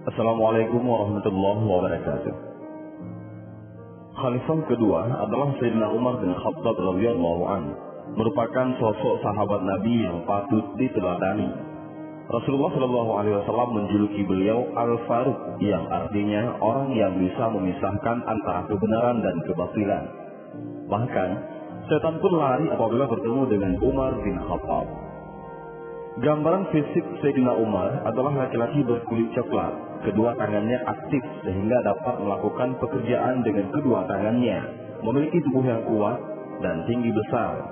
Assalamualaikum warahmatullahi wabarakatuh. Khalifah kedua adalah Sayyidina Umar bin Khattab radhiyallahu an, merupakan sosok sahabat Nabi yang patut diteladani. Rasulullah Shallallahu Alaihi Wasallam menjuluki beliau Al Faruq, yang artinya orang yang bisa memisahkan antara kebenaran dan kebatilan. Bahkan, setan pun lari apabila bertemu dengan Umar bin Khattab. Gambaran fisik Sayyidina Umar adalah laki-laki berkulit coklat. Kedua tangannya aktif sehingga dapat melakukan pekerjaan dengan kedua tangannya. Memiliki tubuh yang kuat dan tinggi besar.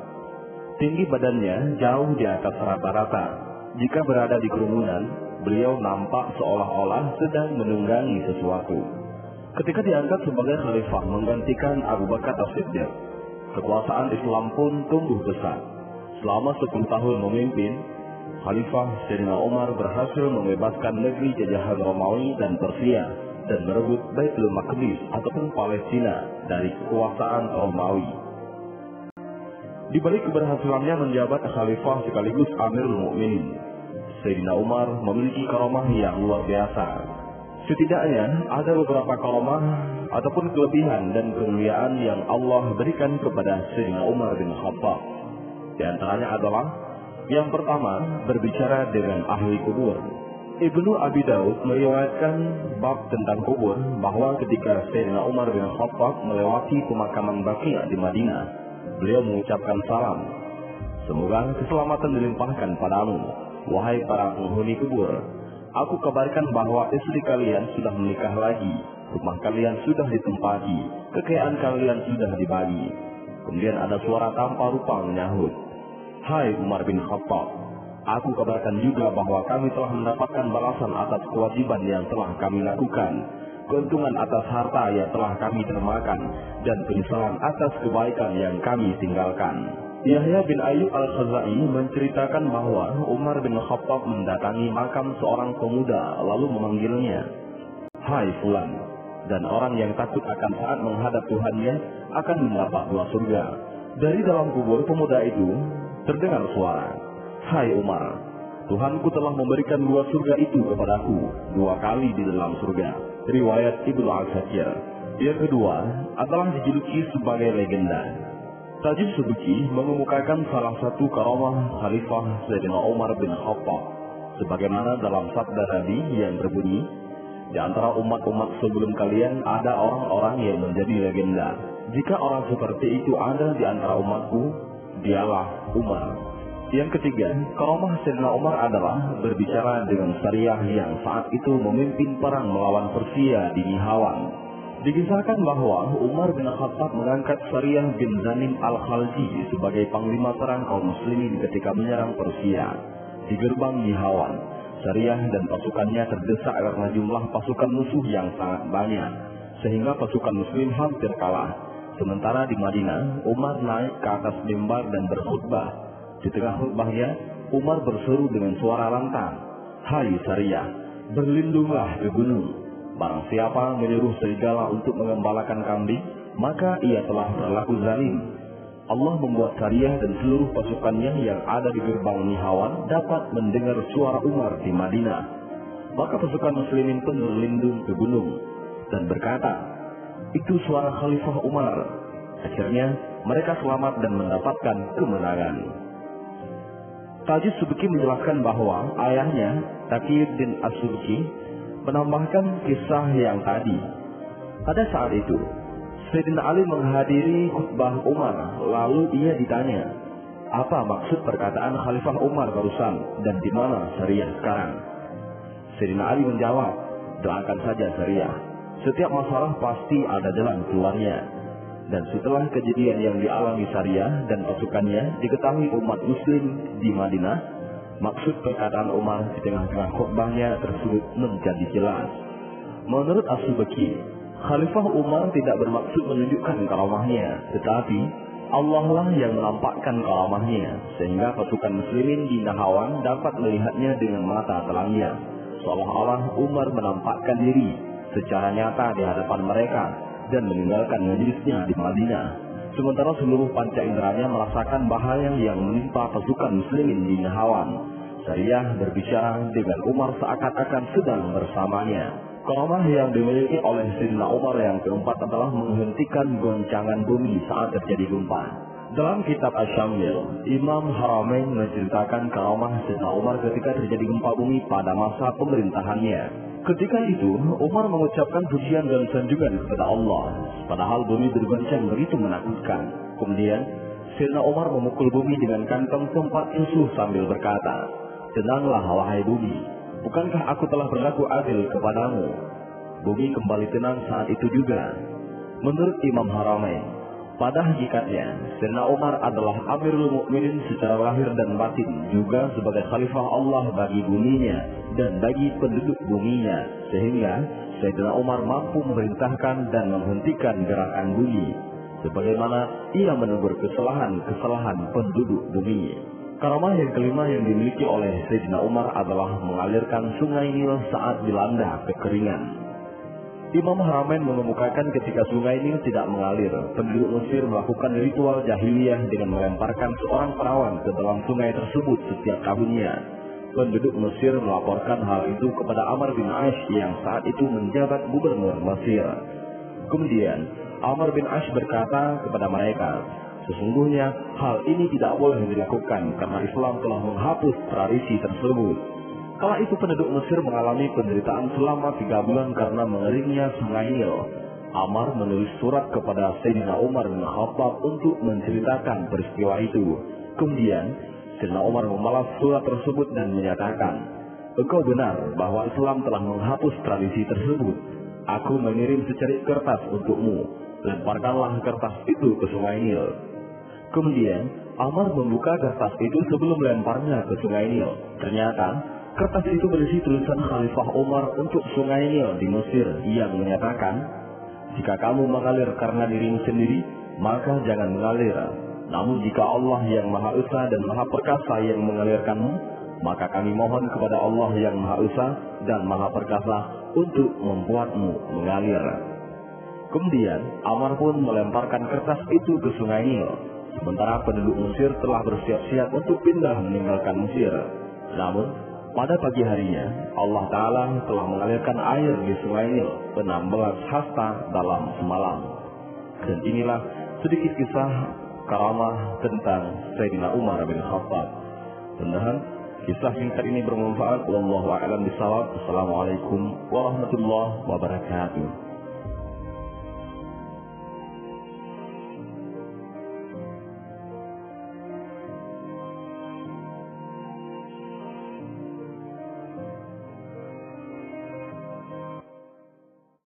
Tinggi badannya jauh di atas rata-rata. Jika berada di kerumunan, beliau nampak seolah-olah sedang menunggangi sesuatu. Ketika diangkat sebagai khalifah menggantikan Abu Bakar As-Siddiq, kekuasaan Islam pun tumbuh besar. Selama 10 tahun memimpin, Khalifah Sayyidina Umar berhasil membebaskan negeri jajahan Romawi dan Persia dan merebut Baitul Maqdis ataupun Palestina dari kekuasaan Romawi. Di balik keberhasilannya menjabat khalifah sekaligus Amirul Mukminin, Sayyidina Umar memiliki karomah yang luar biasa. Setidaknya ada beberapa karomah ataupun kelebihan dan kemuliaan yang Allah berikan kepada Sayyidina Umar bin Khattab. Di antaranya adalah yang pertama, berbicara dengan ahli kubur. Ibnu Abi Daud meriwayatkan bab tentang kubur bahwa ketika Sayyidina Umar bin Khattab melewati pemakaman Baqi' di Madinah, beliau mengucapkan salam. Semoga keselamatan dilimpahkan padamu, wahai para penghuni kubur. Aku kabarkan bahwa istri kalian sudah menikah lagi, rumah kalian sudah ditempati, kekayaan kalian sudah dibagi. Kemudian ada suara tanpa rupa menyahut, Hai Umar bin Khattab, aku kabarkan juga bahwa kami telah mendapatkan balasan atas kewajiban yang telah kami lakukan, keuntungan atas harta yang telah kami termakan, dan penyesalan atas kebaikan yang kami tinggalkan. Yahya bin Ayyub al-Khazai menceritakan bahwa Umar bin Khattab mendatangi makam seorang pemuda lalu memanggilnya, Hai Fulan, dan orang yang takut akan saat menghadap Tuhannya akan mendapat dua surga. Dari dalam kubur pemuda itu terdengar suara, Hai Umar, Tuhanku telah memberikan dua surga itu kepadaku, dua kali di dalam surga. Riwayat Ibnu Al-Sakir. Yang kedua adalah dijuluki sebagai legenda. Tajib Subuki mengemukakan salah satu karamah Khalifah Sayyidina Umar bin Khattab. Sebagaimana dalam sabda Nabi yang berbunyi, di antara umat-umat sebelum kalian ada orang-orang yang menjadi legenda. Jika orang seperti itu ada di antara umatku, dialah Umar. Yang ketiga, karomah Sayyidina Umar adalah berbicara dengan syariah yang saat itu memimpin perang melawan Persia di Nihawan. Dikisahkan bahwa Umar bin Khattab mengangkat Syariah bin Zanim al-Khalji sebagai panglima perang kaum muslimin ketika menyerang Persia. Di gerbang Nihawan, Syariah dan pasukannya terdesak karena jumlah pasukan musuh yang sangat banyak, sehingga pasukan muslim hampir kalah. Sementara di Madinah, Umar naik ke atas mimbar dan berkhutbah. Di tengah khutbahnya, Umar berseru dengan suara lantang, Hai Syariah, berlindunglah ke gunung. Barang siapa menyuruh serigala untuk mengembalakan kambing, maka ia telah berlaku zalim. Allah membuat Syariah dan seluruh pasukannya yang ada di gerbang Nihawan dapat mendengar suara Umar di Madinah. Maka pasukan muslimin pun berlindung ke gunung dan berkata, itu suara Khalifah Umar. Akhirnya mereka selamat dan mendapatkan kemenangan. Tajud Subki menjelaskan bahwa ayahnya, bin As-Subki, menambahkan kisah yang tadi. Pada saat itu, Sayyidina Ali menghadiri khutbah Umar, lalu ia ditanya, apa maksud perkataan Khalifah Umar barusan dan di mana Syariah sekarang? Sayyidina Ali menjawab, doakan saja Syariah setiap masalah pasti ada jalan keluarnya. Dan setelah kejadian yang dialami Syariah dan pasukannya diketahui umat muslim di Madinah, maksud perkataan Umar di tengah-tengah khutbahnya tersebut menjadi jelas. Menurut Asubeki, Khalifah Umar tidak bermaksud menunjukkan karamahnya, tetapi Allah lah yang menampakkan karamahnya, sehingga pasukan muslimin di Nahawan dapat melihatnya dengan mata telangnya. Seolah-olah Umar menampakkan diri secara nyata di hadapan mereka dan meninggalkan majelisnya di Madinah. Sementara seluruh panca inderanya merasakan bahaya yang menimpa pasukan muslimin di Nahawan. Sariyah berbicara dengan Umar seakan-akan sedang bersamanya. Karamah yang dimiliki oleh Sayyidina Umar yang keempat adalah menghentikan goncangan bumi saat terjadi gempa. Dalam kitab Asyamil, Imam Haramain menceritakan karamah Sayyidina Umar ketika terjadi gempa bumi pada masa pemerintahannya. Ketika itu, Umar mengucapkan pujian dan sanjungan kepada Allah, padahal bumi bergoncang begitu menakutkan. Kemudian, Sayyidina Umar memukul bumi dengan kantong tempat susu sambil berkata, Tenanglah wahai bumi, bukankah aku telah berlaku adil kepadamu? Bumi kembali tenang saat itu juga. Menurut Imam Haramain, pada hakikatnya, Sayyidina Umar adalah Amirul Mukminin secara lahir dan batin, juga sebagai khalifah Allah bagi buminya dan bagi penduduk buminya, sehingga Sayyidina Umar mampu memerintahkan dan menghentikan gerakan bumi, sebagaimana ia menegur kesalahan-kesalahan penduduk bumi. Karamah yang kelima yang dimiliki oleh Sayyidina Umar adalah mengalirkan sungai Nil saat dilanda kekeringan. Imam Haramain mengemukakan ketika sungai Nil tidak mengalir, penduduk Mesir melakukan ritual jahiliyah dengan melemparkan seorang perawan ke dalam sungai tersebut setiap tahunnya. Penduduk Mesir melaporkan hal itu kepada Amr bin Aish yang saat itu menjabat gubernur Mesir. Kemudian, Amr bin Aish berkata kepada mereka, Sesungguhnya hal ini tidak boleh dilakukan karena Islam telah menghapus tradisi tersebut. Kala itu penduduk Mesir mengalami penderitaan selama tiga bulan karena mengeringnya sungai Nil. Amar menulis surat kepada Sayyidina Umar bin Khattab untuk menceritakan peristiwa itu. Kemudian, Sayyidina Umar membalas surat tersebut dan menyatakan, Engkau benar bahwa Islam telah menghapus tradisi tersebut. Aku mengirim secarik kertas untukmu. Lemparkanlah kertas itu ke sungai Nil. Kemudian, Amar membuka kertas itu sebelum melemparnya ke sungai Nil. Ternyata, kertas itu berisi tulisan Khalifah Umar untuk sungai Nil di Mesir yang menyatakan, Jika kamu mengalir karena dirimu sendiri, maka jangan mengalir. Namun jika Allah yang Maha Esa dan Maha Perkasa yang mengalirkanmu, maka kami mohon kepada Allah yang Maha Esa dan Maha Perkasa untuk membuatmu mengalir. Kemudian, Amar pun melemparkan kertas itu ke sungai Nil. Sementara penduduk Mesir telah bersiap-siap untuk pindah meninggalkan Mesir. Namun, pada pagi harinya, Allah Ta'ala telah mengalirkan air di sungai Nil 16 hasta dalam semalam. Dan inilah sedikit kisah karamah tentang Sayyidina Umar bin Khattab. Mudah-mudahan kisah singkat ini bermanfaat. Wallahu a'lam bishawab. Assalamualaikum warahmatullahi wabarakatuh.